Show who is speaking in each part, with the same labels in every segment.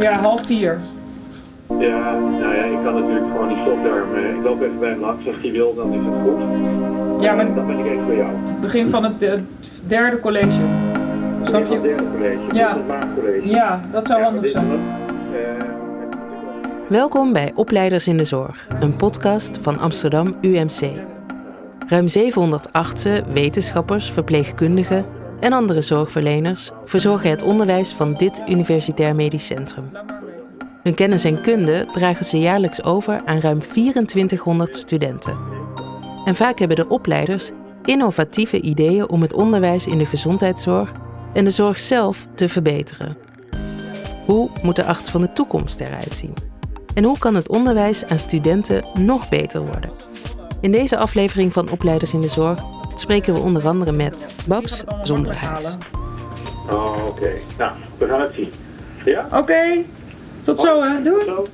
Speaker 1: Ja, half vier.
Speaker 2: Ja, nou ja, ik kan natuurlijk gewoon die slokdarm. eh, Ik loop even bij hem langs. Als hij wil, dan is het goed.
Speaker 1: Ja, maar
Speaker 2: Dan ben ik even bij jou.
Speaker 1: begin van het eh, derde college. Snap
Speaker 2: Het
Speaker 1: je?
Speaker 2: derde college.
Speaker 1: Ja.
Speaker 2: Het.
Speaker 1: Ja, dat zou handig zijn.
Speaker 3: Welkom bij Opleiders in de Zorg, een podcast van Amsterdam UMC. Ruim 700 artsen, wetenschappers, verpleegkundigen en andere zorgverleners verzorgen het onderwijs van dit Universitair Medisch Centrum. Hun kennis en kunde dragen ze jaarlijks over aan ruim 2400 studenten. En vaak hebben de opleiders innovatieve ideeën om het onderwijs in de gezondheidszorg en de zorg zelf te verbeteren. Hoe moet de arts van de toekomst eruit zien? En hoe kan het onderwijs aan studenten nog beter worden? In deze aflevering van Opleiders in de Zorg spreken we onder andere met Babs Zonderhuis.
Speaker 2: Oh, oké. Nou, we gaan het zien. Ja?
Speaker 1: Oké, tot zo hè. Doei.
Speaker 2: Zo.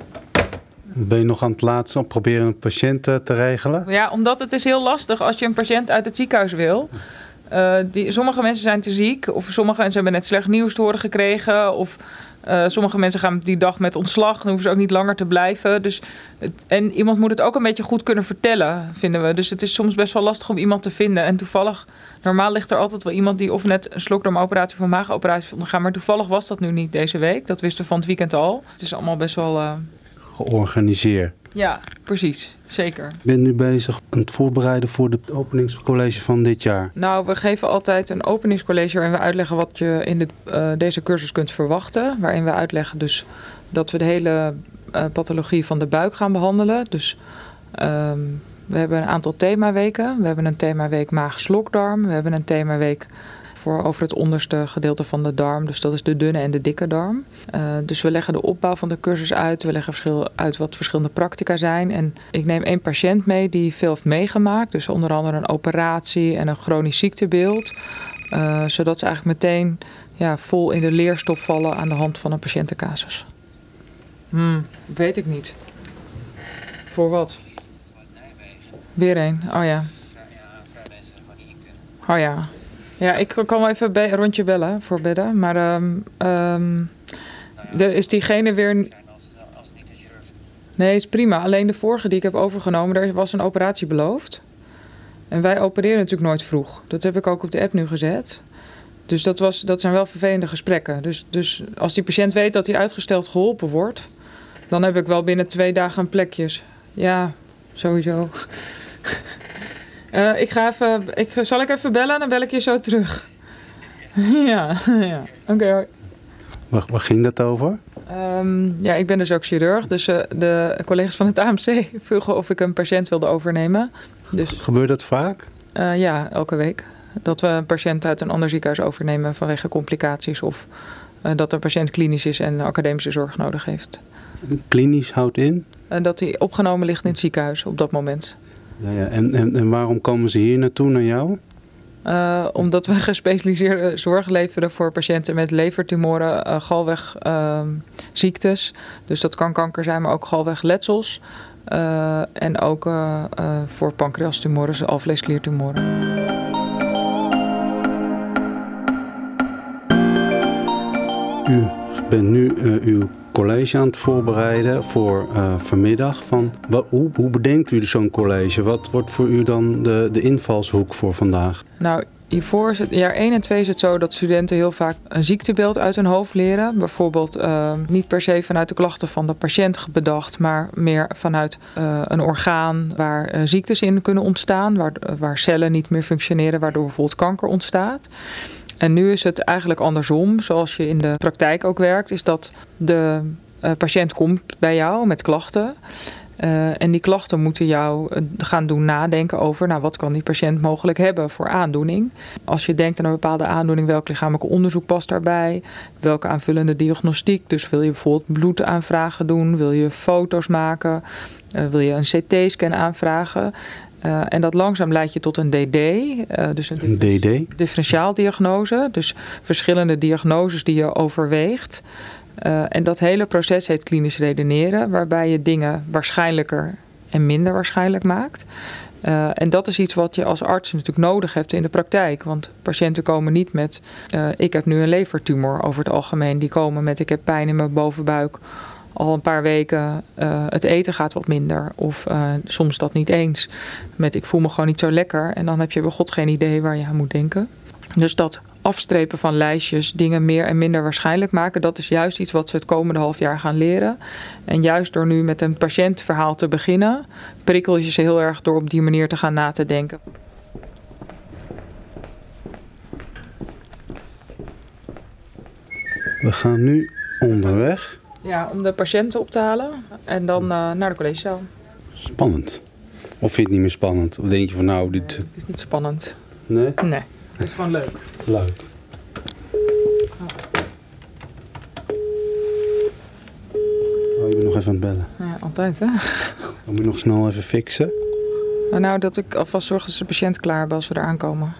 Speaker 4: Ben je nog aan het laatste op proberen een patiënt eh, te regelen?
Speaker 1: Ja, omdat het is heel lastig als je een patiënt uit het ziekenhuis wil. Eh, die, sommige mensen zijn te ziek, of sommige mensen hebben net slecht nieuws te horen gekregen. Of eh, sommige mensen gaan die dag met ontslag, dan hoeven ze ook niet langer te blijven. Dus het, en iemand moet het ook een beetje goed kunnen vertellen, vinden we. Dus het is soms best wel lastig om iemand te vinden. En toevallig, normaal ligt er altijd wel iemand die of net een slokdarmoperatie of een maagoperatie ondergaan. Maar toevallig was dat nu niet deze week. Dat wisten we van het weekend al. Het is allemaal best wel. eh,
Speaker 4: Georganiseerd.
Speaker 1: Ja, precies. Zeker.
Speaker 4: Ik ben nu bezig aan het voorbereiden voor het openingscollege van dit jaar.
Speaker 1: Nou, we geven altijd een openingscollege waarin we uitleggen wat je in dit, eh, deze cursus kunt verwachten. Waarin we uitleggen dus dat we de hele eh, pathologie van de buik gaan behandelen. Dus ehm, we hebben een aantal themaweken. We hebben een themaweek maag-slokdarm. We hebben een themaweek voor over het onderste gedeelte van de darm. Dus dat is de dunne en de dikke darm. Eh, dus we leggen de opbouw van de cursus uit. We leggen verschil, uit wat verschillende practica zijn. En ik neem één patiënt mee die veel heeft meegemaakt. Dus onder andere een operatie en een chronisch ziektebeeld. Eh, zodat ze eigenlijk meteen ja, vol in de leerstof vallen aan de hand van een patiëntencasus. Hmm, weet ik niet. Voor wat? Weer een. Oh ja. Oh ja. Ja, ik kan wel even een rondje bellen voor bedden. Maar ehm ehm, er is diegene weer. Nee, is prima. Alleen de vorige die ik heb overgenomen, er was een operatie beloofd. En wij opereren natuurlijk nooit vroeg. Dat heb ik ook op de app nu gezet. Dus dat, was, dat zijn wel vervelende gesprekken. Dus, dus als die patiënt weet dat hij uitgesteld geholpen wordt, dan heb ik wel binnen twee dagen een plekjes. Ja, sowieso. Eh, ik ga even. Ik, zal ik even bellen? Dan bel ik je zo terug. ja, ja. Oké hoi.
Speaker 4: Waar, waar ging dat over?
Speaker 1: Ehm, ja, ik ben dus ook chirurg. Dus eh, de collega's van het AMC vroegen of ik een patiënt wilde overnemen. Dus
Speaker 4: Gebeurt dat vaak?
Speaker 1: eh, ja, elke week. Dat we een patiënt uit een ander ziekenhuis overnemen vanwege complicaties. Of dat een patiënt klinisch is en academische zorg nodig heeft.
Speaker 4: Klinisch houdt in?
Speaker 1: En dat hij opgenomen ligt in het ziekenhuis op dat moment.
Speaker 4: Ja, ja. En, en, en waarom komen ze hier naartoe, naar jou?
Speaker 1: Eh, omdat we gespecialiseerde zorg leveren voor patiënten met levertumoren, eh galwegziektes. dus dat kan kanker zijn, maar ook galwegletsels. Eh, en ook voor pancreastumoren, dus alvleeskliertumoren.
Speaker 4: U bent nu uw college aan het voorbereiden voor eh, vanmiddag. Van, hoe, bedenkt u zo'n college? Wat wordt voor u dan de, de invalshoek voor vandaag?
Speaker 1: Nou, hiervoor is het, jaar 1 en 2 is het zo dat studenten heel vaak een ziektebeeld uit hun hoofd leren. Bijvoorbeeld eh, niet per se vanuit de klachten van de patiënt bedacht, maar meer vanuit eh, een orgaan waar ziektes in kunnen ontstaan, waar, waar cellen niet meer functioneren, waardoor bijvoorbeeld kanker ontstaat. En nu is het eigenlijk andersom, zoals je in de praktijk ook werkt, is dat de eh, patiënt komt bij jou met klachten. Eh, en die klachten moeten jou eh, gaan doen nadenken over, nou, wat kan die patiënt mogelijk hebben voor aandoening. Als je denkt aan een bepaalde aandoening, welk lichamelijk onderzoek past daarbij? Welke aanvullende diagnostiek? Dus wil je bijvoorbeeld bloedaanvragen doen? Wil je foto's maken? Wil je een CT-scan aanvragen? Eh, en dat langzaam leidt je tot een DD, eh, dus een
Speaker 4: Een DD?
Speaker 1: differentiaaldiagnose. Dus verschillende diagnoses die je overweegt. Eh, en dat hele proces heet klinisch redeneren, waarbij je dingen waarschijnlijker en minder waarschijnlijk maakt. Uh, en dat is iets wat je als arts natuurlijk nodig hebt in de praktijk. Want patiënten komen niet met: uh, ik heb nu een levertumor over het algemeen. Die komen met: ik heb pijn in mijn bovenbuik al een paar weken uh, het eten gaat wat minder. Of uh, soms dat niet eens. Met ik voel me gewoon niet zo lekker. En dan heb je bij god geen idee waar je aan moet denken. Dus dat afstrepen van lijstjes, dingen meer en minder waarschijnlijk maken, dat is juist iets wat ze het komende half jaar gaan leren. En juist door nu met een patiëntverhaal te beginnen, prikkel je ze heel erg door op die manier te gaan na te denken.
Speaker 4: We gaan nu onderweg.
Speaker 1: Ja, om de patiënten op te halen en dan uh, naar de collegezaal.
Speaker 4: Spannend. Of vind je het niet meer spannend? Of denk je van nou, dit...
Speaker 1: Het is niet spannend.
Speaker 4: Nee?
Speaker 1: Nee, het is gewoon leuk.
Speaker 4: Leuk. Oh, je bent nog even aan het bellen.
Speaker 1: Ja, altijd hè.
Speaker 4: Dan moet je nog snel even fixen.
Speaker 1: Nou, nou dat ik alvast zorg dat de patiënt klaar hebben als we eraan komen.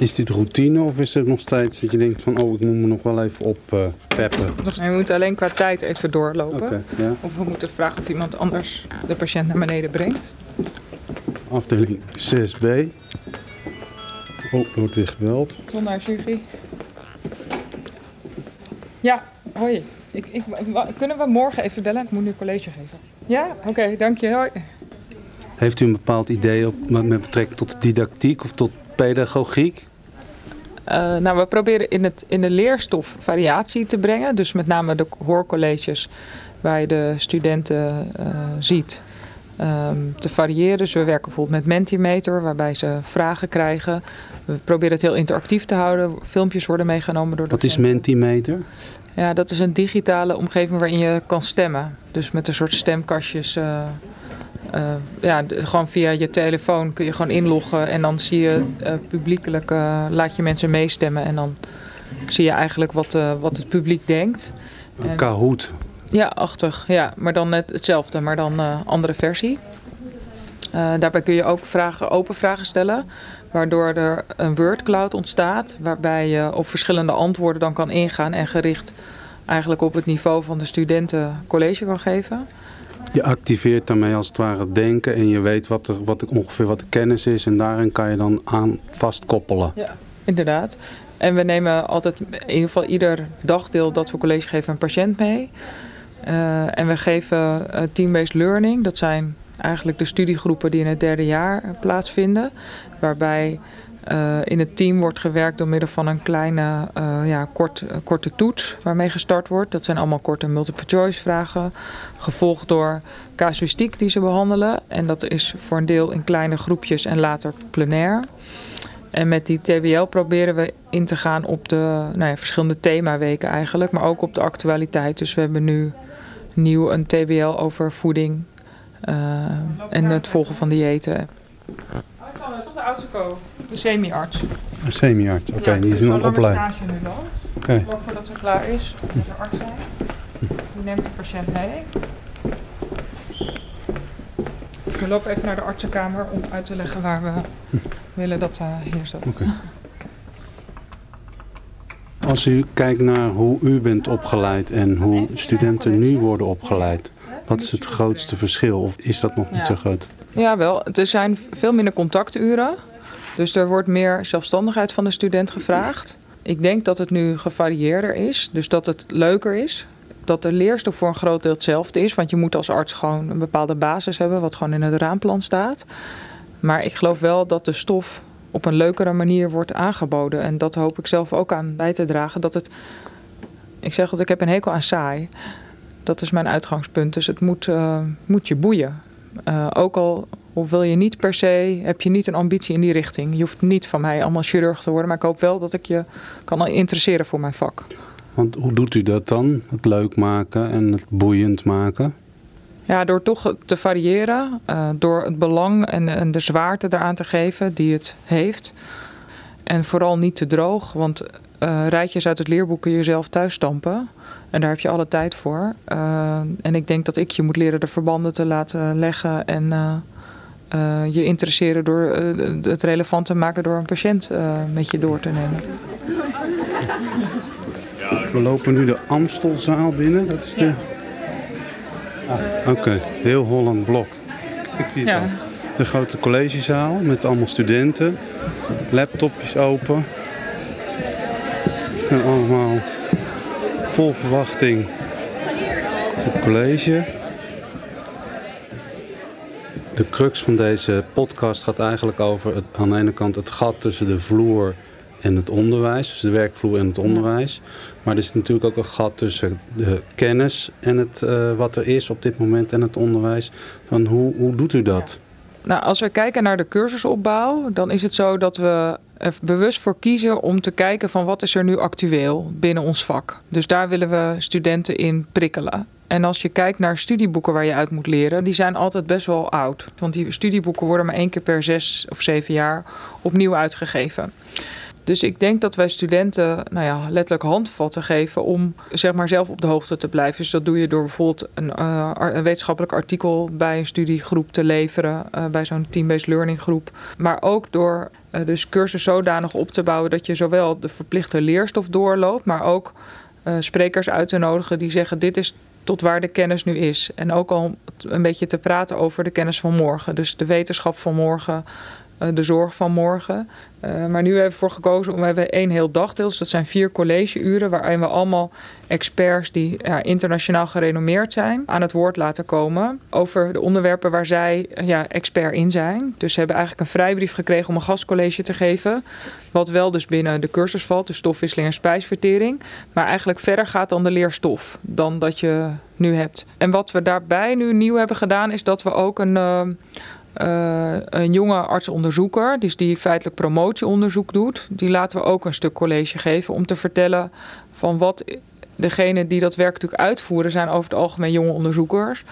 Speaker 4: Is dit routine of is het nog steeds dat je denkt van oh ik moet me nog wel even oppeppen? Uh,
Speaker 1: nee, we moeten alleen qua tijd even doorlopen.
Speaker 4: Okay, ja.
Speaker 1: Of we moeten vragen of iemand anders de patiënt naar beneden brengt.
Speaker 4: Afdeling 6B. Oh, er wordt weer gebeld.
Speaker 1: Zonder Jury. Ja, hoi. Ik, ik, kunnen we morgen even bellen? Ik moet nu college geven. Ja? Oké, okay, dank je. Hoi.
Speaker 4: Heeft u een bepaald idee op, met betrekking tot didactiek of tot pedagogiek?
Speaker 1: Uh, nou, we proberen in, het, in de leerstof variatie te brengen. Dus met name de hoorcolleges waar je de studenten uh, ziet. Um, te variëren. Dus we werken bijvoorbeeld met Mentimeter, waarbij ze vragen krijgen. We proberen het heel interactief te houden. Filmpjes worden meegenomen door de
Speaker 4: Wat is Mentimeter?
Speaker 1: Ja, dat is een digitale omgeving waarin je kan stemmen. Dus met een soort stemkastjes. Uh, uh, ja, gewoon via je telefoon kun je gewoon inloggen en dan zie je uh, publiekelijk, uh, laat je mensen meestemmen en dan zie je eigenlijk wat, wat het publiek denkt.
Speaker 4: Een Kahoot.
Speaker 1: Ja, achtig. Ja, maar dan net hetzelfde, maar dan andere versie. daarbij kun je ook vragen, open vragen stellen, waardoor er een wordcloud ontstaat, waarbij je op verschillende antwoorden dan kan ingaan en gericht eigenlijk op het niveau van de studenten college kan geven.
Speaker 4: Je activeert daarmee als het ware denken en je weet wat er, wat, ongeveer wat de kennis is en daarin kan je dan aan vastkoppelen.
Speaker 1: Ja, inderdaad. En we nemen altijd in ieder geval ieder dagdeel dat we college geven een patiënt mee. Uh, en we geven uh, team-based learning. Dat zijn eigenlijk de studiegroepen die in het derde jaar plaatsvinden. Waarbij uh, in het team wordt gewerkt door middel van een kleine uh, ja, uh, korte toets waarmee gestart wordt. Dat zijn allemaal korte multiple choice vragen, gevolgd door casuïstiek die ze behandelen. En dat is voor een deel in kleine groepjes en later plenair. En met die TBL proberen we in te gaan op de nou ja, verschillende themaweken eigenlijk, maar ook op de actualiteit. Dus we hebben nu nieuw een TBL over voeding en het volgen van diëten. De semi-arts.
Speaker 4: Een semi-arts, oké, okay, ja, die is nog opleiding.
Speaker 1: stage nu dan. Voordat ze klaar is, de arts zijn. Die neemt de patiënt mee. We lopen even naar de artsenkamer om uit te leggen waar we willen dat uh, hier staat.
Speaker 4: Okay. Als u kijkt naar hoe u bent opgeleid en hoe studenten nu worden opgeleid, wat is het grootste verschil of is dat nog niet zo groot?
Speaker 1: Ja, wel. Er zijn veel minder contacturen. Dus er wordt meer zelfstandigheid van de student gevraagd. Ik denk dat het nu gevarieerder is. Dus dat het leuker is. Dat de leerstof voor een groot deel hetzelfde is. Want je moet als arts gewoon een bepaalde basis hebben. Wat gewoon in het raamplan staat. Maar ik geloof wel dat de stof op een leukere manier wordt aangeboden. En dat hoop ik zelf ook aan bij te dragen. Dat het. Ik zeg dat ik heb een hekel aan saai. Dat is mijn uitgangspunt. Dus het moet, uh, moet je boeien. Uh, ook al of wil je niet per se, heb je niet een ambitie in die richting. Je hoeft niet van mij allemaal chirurg te worden, maar ik hoop wel dat ik je kan interesseren voor mijn vak.
Speaker 4: Want hoe doet u dat dan? Het leuk maken en het boeiend maken?
Speaker 1: Ja, door toch te variëren, uh, door het belang en, en, de zwaarte eraan te geven die het heeft. En vooral niet te droog, want uh, rijtjes uit het leerboek kun je zelf thuis stampen. En daar heb je alle tijd voor. Uh, en ik denk dat ik je moet leren de verbanden te laten leggen en uh, uh, je interesseren door het relevant te maken door een patiënt met je door te nemen.
Speaker 4: We lopen nu de Amstelzaal binnen. Dat is de Ah, Oké, heel Holland blokt. Ik zie het
Speaker 1: Ja.
Speaker 4: al. De grote collegezaal met allemaal studenten. Laptopjes open. En allemaal vol verwachting op college. De crux van deze podcast gaat eigenlijk over het, aan de ene kant het gat tussen de vloer en het onderwijs. Dus de werkvloer en het onderwijs. Maar er is natuurlijk ook een gat tussen de kennis en het, eh, wat er is op dit moment en het onderwijs. Van hoe, hoe doet u dat?
Speaker 1: Nou, als we kijken naar de cursusopbouw, dan is het zo dat we er bewust voor kiezen om te kijken van wat is er nu actueel binnen ons vak. Dus daar willen we studenten in prikkelen. En als je kijkt naar studieboeken waar je uit moet leren, die zijn altijd best wel oud. Want die studieboeken worden maar één keer per zes of zeven jaar opnieuw uitgegeven. Dus ik denk dat wij studenten nou ja, letterlijk handvatten geven om zeg maar, zelf op de hoogte te blijven. Dus dat doe je door bijvoorbeeld een, eh, een wetenschappelijk artikel bij een studiegroep te leveren, eh, bij zo'n team-based learning groep. Maar ook door eh, dus cursus zodanig op te bouwen dat je zowel de verplichte leerstof doorloopt, maar ook sprekers uit te nodigen die zeggen dit is tot waar de kennis nu is. En ook al een beetje te praten over de kennis van morgen. Dus de wetenschap van morgen, de zorg van morgen. Eh, maar nu hebben we ervoor gekozen om we hebben één heel dagdeel. Dus dat zijn vier collegeuren waarin we allemaal experts die ja, internationaal gerenommeerd zijn aan het woord laten komen over de onderwerpen waar zij eh, ja, expert in zijn. Dus ze hebben eigenlijk een vrijbrief gekregen om een gastcollege te geven. Wat wel dus binnen de cursus valt, de stofwisseling en spijsvertering. Maar eigenlijk verder gaat dan de leerstof dan dat je nu hebt. En wat we daarbij nu nieuw hebben gedaan is dat we ook een... eh, eh, een jonge artsonderzoeker, dus die feitelijk promotieonderzoek doet, die laten we ook een stuk college geven om te vertellen van wat degene die dat werk natuurlijk uitvoeren zijn over het algemeen jonge onderzoekers.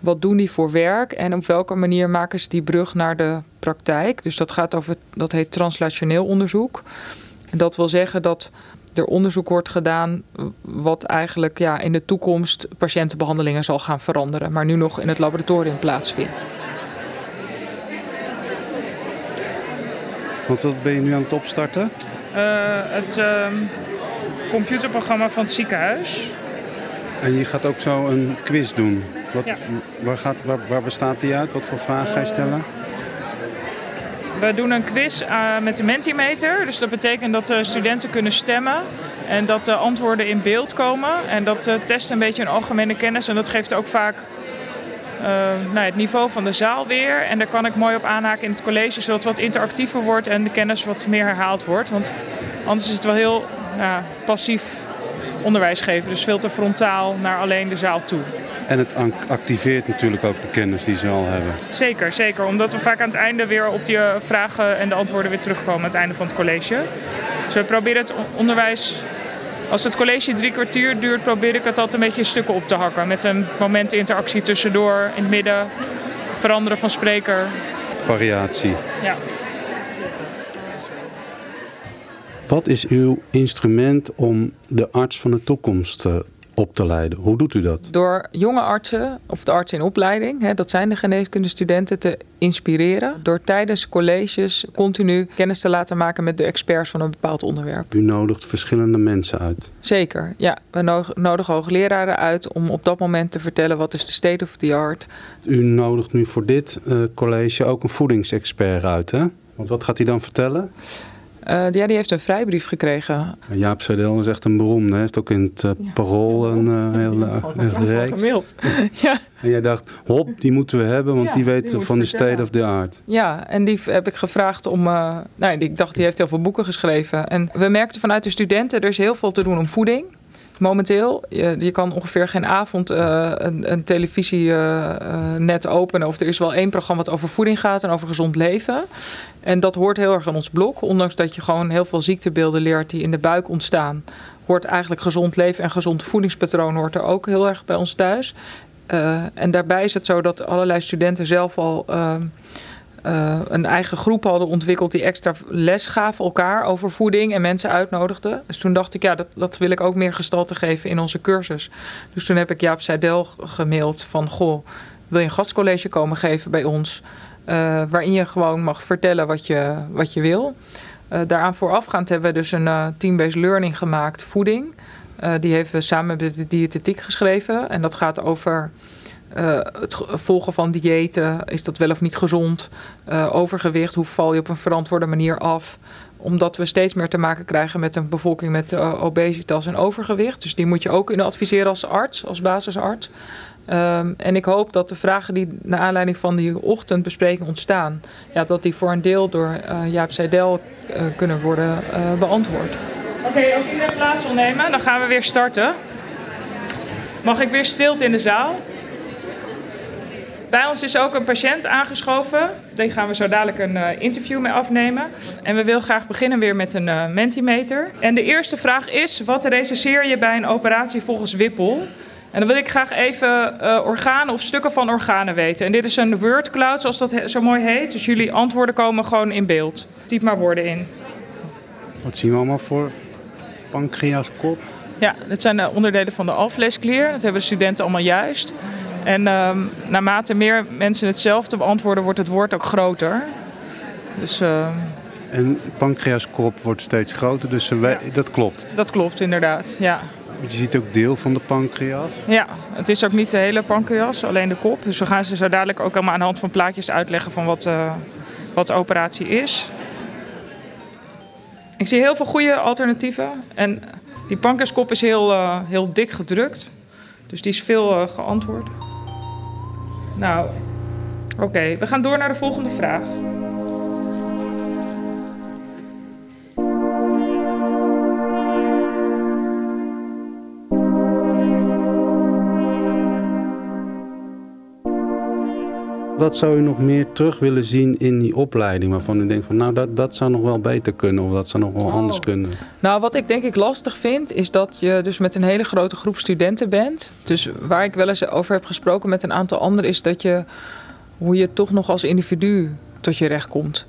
Speaker 1: Wat doen die voor werk en op welke manier maken ze die brug naar de praktijk? Dus dat gaat over, dat heet translationeel onderzoek. En dat wil zeggen dat er onderzoek wordt gedaan wat eigenlijk ja, in de toekomst patiëntenbehandelingen zal gaan veranderen, maar nu nog in het laboratorium plaatsvindt.
Speaker 4: Want wat ben je nu aan het opstarten?
Speaker 5: Eh, het ehm, computerprogramma van het ziekenhuis.
Speaker 4: En je gaat ook zo een quiz doen. Wat,
Speaker 5: Ja.
Speaker 4: waar, gaat, waar, waar bestaat die uit? Wat voor vragen ga je stellen?
Speaker 5: We doen een quiz eh, met de Mentimeter. Dus dat betekent dat de studenten kunnen stemmen. En dat de antwoorden in beeld komen. En dat eh, test een beetje een algemene kennis. En dat geeft ook vaak eh, nou, het niveau van de zaal weer. En daar kan ik mooi op aanhaken in het college. Zodat het wat interactiever wordt en de kennis wat meer herhaald wordt. Want anders is het wel heel ja, passief onderwijs geven. Dus veel te frontaal naar alleen de zaal toe.
Speaker 4: En het activeert natuurlijk ook de kennis die ze al hebben.
Speaker 5: Zeker, zeker. Omdat we vaak aan het einde weer op die eh, vragen en de antwoorden weer terugkomen aan het einde van het college. Dus we proberen het on- onderwijs, als het college drie kwartier duurt, probeer ik het altijd een beetje in stukken op te hakken. Met een moment interactie tussendoor, in het midden, veranderen van spreker.
Speaker 4: Variatie.
Speaker 5: Ja.
Speaker 4: Wat is uw instrument om de arts van de toekomst eh, op te leiden? Hoe doet u dat?
Speaker 1: Door jonge artsen, of de artsen in opleiding, hè, dat zijn de geneeskundestudenten, te inspireren. Door tijdens colleges continu kennis te laten maken met de experts van een bepaald onderwerp.
Speaker 4: U nodigt verschillende mensen uit.
Speaker 1: Zeker, ja. We no- nodigen hoogleraren uit om op dat moment te vertellen wat is de state of the art.
Speaker 4: U nodigt nu voor dit eh, college ook een voedingsexpert uit, hè? Want wat gaat hij dan vertellen?
Speaker 1: Eh, ja, die heeft een vrijbrief gekregen.
Speaker 4: Jaap Seidel is echt een beroemde. Hij heeft ook in het eh, Parool een uh, heel reeks.
Speaker 1: Gemaild. ja.
Speaker 4: En jij dacht, hop, die moeten we hebben, want
Speaker 1: Ja,
Speaker 4: die weet
Speaker 1: die
Speaker 4: van de state of the art.
Speaker 1: Ja, en die heb ik gevraagd om. Uh, nou, ik dacht, die heeft heel veel boeken geschreven. En we merkten vanuit de studenten, er is heel veel te doen om voeding. Momenteel, je, je kan ongeveer geen avond uh, een, een televisienet uh, openen. Of er is wel één programma wat over voeding gaat en over gezond leven. En dat hoort heel erg in ons blok. Ondanks dat je gewoon heel veel ziektebeelden leert die in de buik ontstaan. Hoort eigenlijk gezond leven en gezond voedingspatroon hoort er ook heel erg bij ons thuis. En daarbij is het zo dat allerlei studenten zelf al uh, uh, een eigen groep hadden ontwikkeld die extra les gaven elkaar over voeding en mensen uitnodigden. Dus toen dacht ik, ja, dat, dat wil ik ook meer gestalte geven in onze cursus. Dus toen heb ik Jaap Seidel gemaild van, goh, wil je een gastcollege komen geven bij ons? waarin je gewoon mag vertellen wat je, wat je wil. daaraan voorafgaand hebben we dus een team-based learning gemaakt, voeding. Uh, die heeft we samen met de diëtetiek geschreven. En dat gaat over Uh, het volgen van diëten, is dat wel of niet gezond? Uh, overgewicht, hoe val je op een verantwoorde manier af? Omdat we steeds meer te maken krijgen met een bevolking met uh, obesitas en overgewicht. Dus die moet je ook kunnen adviseren als arts, als basisarts. Um, en ik hoop dat de vragen die naar aanleiding van die ochtendbespreking ontstaan, ja, dat die voor een deel door Jaap Seidel kunnen worden beantwoord.
Speaker 5: Oké, als iedereen plaats wil nemen, dan gaan we weer starten. Mag ik weer stilte in de zaal? Bij ons is ook een patiënt aangeschoven. Daar gaan we zo dadelijk een uh, interview mee afnemen. En we willen graag beginnen weer met een uh, Mentimeter. En de eerste vraag is: wat recenseer je bij een operatie volgens Wippel? En dan wil ik graag even uh, organen of stukken van organen weten. En dit is een word cloud, zoals dat zo mooi heet. Dus jullie antwoorden komen gewoon in beeld. Typ maar woorden in.
Speaker 4: Wat zien we allemaal voor pancreaskop?
Speaker 5: Ja, dit zijn de onderdelen van de alvleesklier. Dat hebben de studenten allemaal juist. En um, naarmate meer mensen hetzelfde beantwoorden, wordt het woord ook groter. Dus, uh,
Speaker 4: en pancreaskop wordt steeds groter, dus ja. dat klopt?
Speaker 5: Dat klopt, inderdaad, ja.
Speaker 4: Je ziet ook deel van de pancreas?
Speaker 5: Ja, het is ook niet de hele pancreas, alleen de kop. Dus we gaan ze zo dadelijk ook allemaal aan de hand van plaatjes uitleggen van wat, uh, wat de operatie is. Ik zie heel veel goede alternatieven. En die pancreaskop is heel, uh, heel dik gedrukt. Dus die is veel uh, geantwoord. Nou, oké. We gaan door naar de volgende vraag.
Speaker 4: Wat zou u nog meer terug willen zien in die opleiding? Waarvan u denkt van nou dat, dat zou nog wel beter kunnen of dat zou nog wel oh. anders kunnen?
Speaker 1: Nou, wat ik denk ik lastig vind, is dat je dus met een hele grote groep studenten bent. Dus waar ik wel eens over heb gesproken met een aantal anderen, is dat je hoe je toch nog als individu tot je recht komt.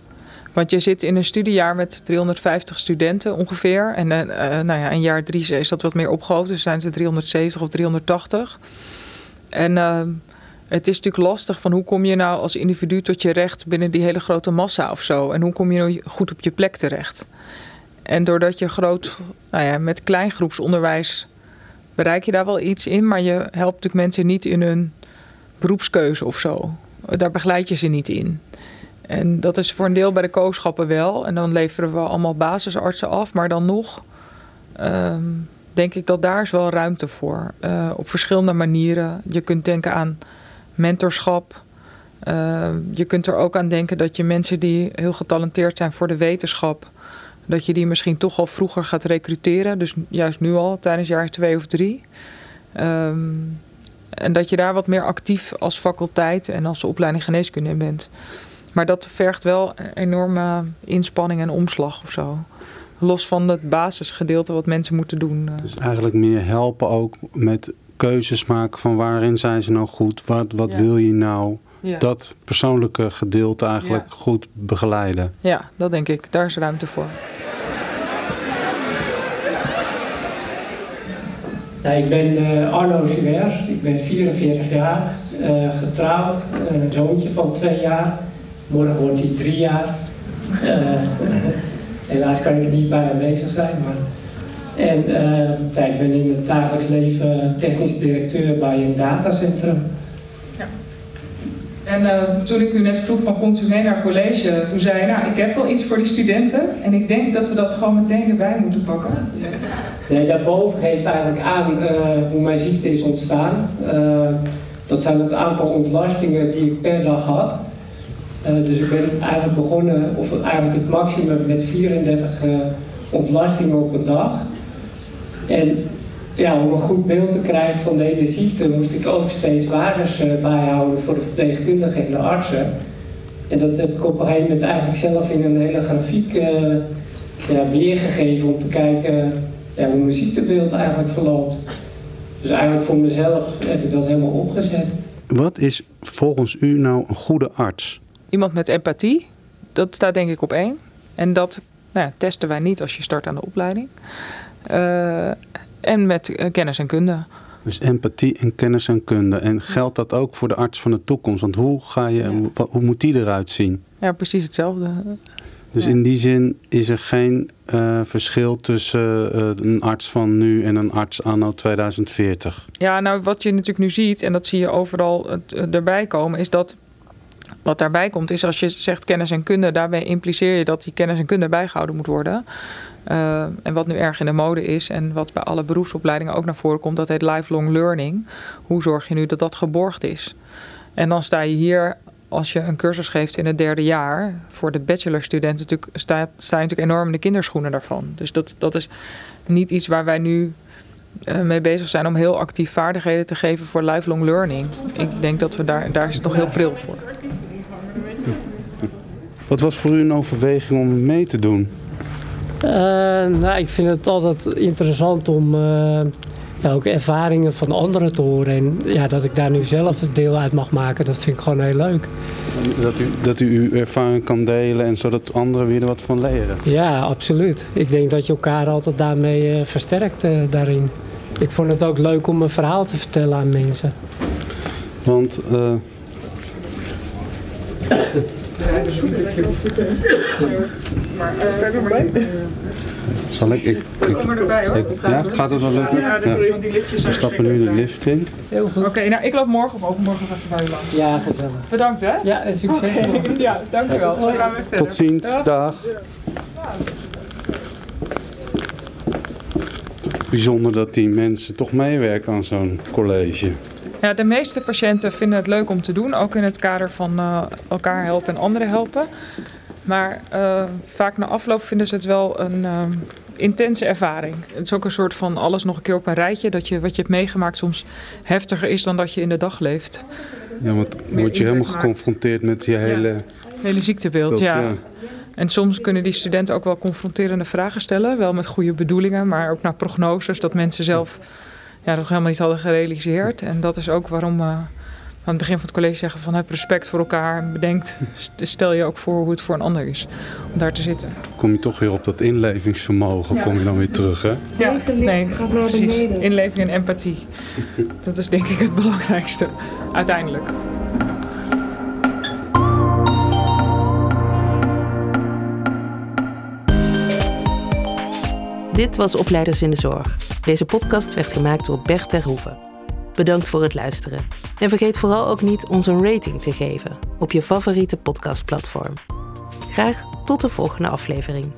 Speaker 1: Want je zit in een studiejaar met 350 studenten ongeveer. En uh, nou ja, in jaar drie is dat wat meer opgehoogd. Dus zijn ze 370 of 380. En uh, het is natuurlijk lastig van hoe kom je nou als individu tot je recht binnen die hele grote massa of zo. En hoe kom je nou goed op je plek terecht. En doordat je groot, nou ja, met kleingroepsonderwijs bereik je daar wel iets in. Maar je helpt natuurlijk mensen niet in hun beroepskeuze of zo. Daar begeleid je ze niet in. En dat is voor een deel bij de kooschappen wel. En dan leveren we allemaal basisartsen af. Maar dan nog um, denk ik dat daar is wel ruimte voor. Uh, op verschillende manieren. Je kunt denken aan mentorschap. Uh, je kunt er ook aan denken dat je mensen die heel getalenteerd zijn voor de wetenschap, dat je die misschien toch al vroeger gaat recruteren. Dus juist nu al, tijdens jaar twee of drie. Um, en dat je daar wat meer actief als faculteit en als opleiding geneeskunde in bent. Maar dat vergt wel enorme inspanning en omslag of zo. Los van het basisgedeelte wat mensen moeten doen.
Speaker 4: Eh. Dus eigenlijk meer helpen ook met keuzes maken van waarin zijn ze nou goed, wat, wat ja. wil je nou? Ja. Dat persoonlijke gedeelte eigenlijk ja. goed begeleiden.
Speaker 1: Ja, dat denk ik. Daar is ruimte voor.
Speaker 6: Nou, ik ben uh, Arno Suers, ik ben 44 jaar, uh, getrouwd, uh, een zoontje van twee jaar. Morgen wordt hij drie jaar. helaas kan ik er niet bij aanwezig zijn, maar en uh, ik ben in het dagelijks leven technisch directeur bij een datacentrum. Ja.
Speaker 5: En uh, toen ik u net vroeg van komt u mee naar college, toen zei je nou ik heb wel iets voor die studenten en ik denk dat we dat gewoon meteen erbij moeten pakken. Ja.
Speaker 6: Nee, daarboven geeft eigenlijk aan uh, hoe mijn ziekte is ontstaan. dat zijn het aantal ontlastingen die ik per dag had. dus ik ben eigenlijk begonnen, of eigenlijk het maximum met 34 ontlastingen op een dag. En ja, om een goed beeld te krijgen van de hele ziekte moest ik ook steeds waardes uh, bijhouden voor de verpleegkundigen en de artsen. En dat heb ik op een gegeven moment eigenlijk zelf in een hele grafiek uh, ja, weergegeven om te kijken ja, hoe mijn ziektebeeld eigenlijk verloopt. Dus eigenlijk voor mezelf heb ik dat helemaal opgezet.
Speaker 4: Wat is volgens u nou een goede arts?
Speaker 1: Iemand met empathie, dat staat denk ik op één. En dat nou ja, testen wij niet als je start aan de opleiding. Uh, en met uh, kennis en kunde.
Speaker 4: Dus empathie en kennis en kunde. En geldt dat ook voor de arts van de toekomst? Want hoe, ga je, ja. hoe, hoe moet die eruit zien?
Speaker 1: Ja, precies hetzelfde.
Speaker 4: Dus
Speaker 1: Ja.
Speaker 4: in die zin is er geen eh, verschil tussen eh, een arts van nu en een arts anno 2040.
Speaker 1: Ja, nou wat je natuurlijk nu ziet, en dat zie je overal eh, erbij komen, is dat wat daarbij komt, is als je zegt kennis en kunde, daarbij impliceer je dat die kennis en kunde bijgehouden moet worden. Uh, en wat nu erg in de mode is en wat bij alle beroepsopleidingen ook naar voren komt, dat heet lifelong learning. Hoe zorg je nu dat dat geborgd is? En dan sta je hier, als je een cursus geeft in het derde jaar, voor de bachelorstudenten natuurlijk, sta, je natuurlijk enorm in de kinderschoenen daarvan. Dus dat, dat is niet iets waar wij nu uh, mee bezig zijn om heel actief vaardigheden te geven voor lifelong learning. Ik denk dat we daar, daar is nog heel pril voor.
Speaker 4: Wat was voor u een overweging om mee te doen?
Speaker 6: Uh, nou, ik vind het altijd interessant om uh, ja, ook ervaringen van anderen te horen. En ja, dat ik daar nu zelf een deel uit mag maken, dat vind ik gewoon heel leuk.
Speaker 4: Dat u, dat u uw ervaring kan delen en zodat anderen weer er wat van leren?
Speaker 6: Ja, absoluut. Ik denk dat je elkaar altijd daarmee uh, versterkt daarin. Ik vond het ook leuk om een verhaal te vertellen aan mensen.
Speaker 4: Want Zal ik? Ik, ik,
Speaker 5: kom erbij hoor.
Speaker 4: ik, ja, gaat het wel lukken?
Speaker 5: Ja, ja.
Speaker 4: We stappen nu de lift in.
Speaker 6: Heel goed.
Speaker 5: Oké, okay, nou ik loop morgen of overmorgen nog even bij u langs.
Speaker 6: Ja, gezellig.
Speaker 5: Bedankt hè.
Speaker 6: Ja, en succes.
Speaker 5: Okay. Ja, dankjewel.
Speaker 4: Tot ziens. Ja. Dag. Bijzonder dat die mensen toch meewerken aan zo'n college.
Speaker 1: Ja, de meeste patiënten vinden het leuk om te doen, ook in het kader van uh, elkaar helpen en anderen helpen. Maar uh, vaak na afloop vinden ze het wel een uh, intense ervaring. Het is ook een soort van alles nog een keer op een rijtje. Dat je wat je hebt meegemaakt soms heftiger is dan dat je in de dag leeft.
Speaker 4: Ja, want word je helemaal geconfronteerd met je hele...
Speaker 1: Ja. hele ziektebeeld,
Speaker 4: beeld,
Speaker 1: ja.
Speaker 4: ja.
Speaker 1: En soms kunnen die studenten ook wel confronterende vragen stellen. Wel met goede bedoelingen, maar ook naar prognoses. Dat mensen zelf ja, dat helemaal niet hadden gerealiseerd. En dat is ook waarom we aan het begin van het college zeggen van heb respect voor elkaar. En bedenkt, stel je ook voor hoe het voor een ander is om daar te zitten.
Speaker 4: Kom je toch weer op dat inlevingsvermogen, ja. kom je dan weer terug hè?
Speaker 1: Ja, nee, precies. Inleving en empathie. Dat is denk ik het belangrijkste, uiteindelijk.
Speaker 3: Dit was Opleiders in de Zorg. Deze podcast werd gemaakt door Bert Terhoeven. Bedankt voor het luisteren. En vergeet vooral ook niet ons een rating te geven op je favoriete podcastplatform. Graag tot de volgende aflevering.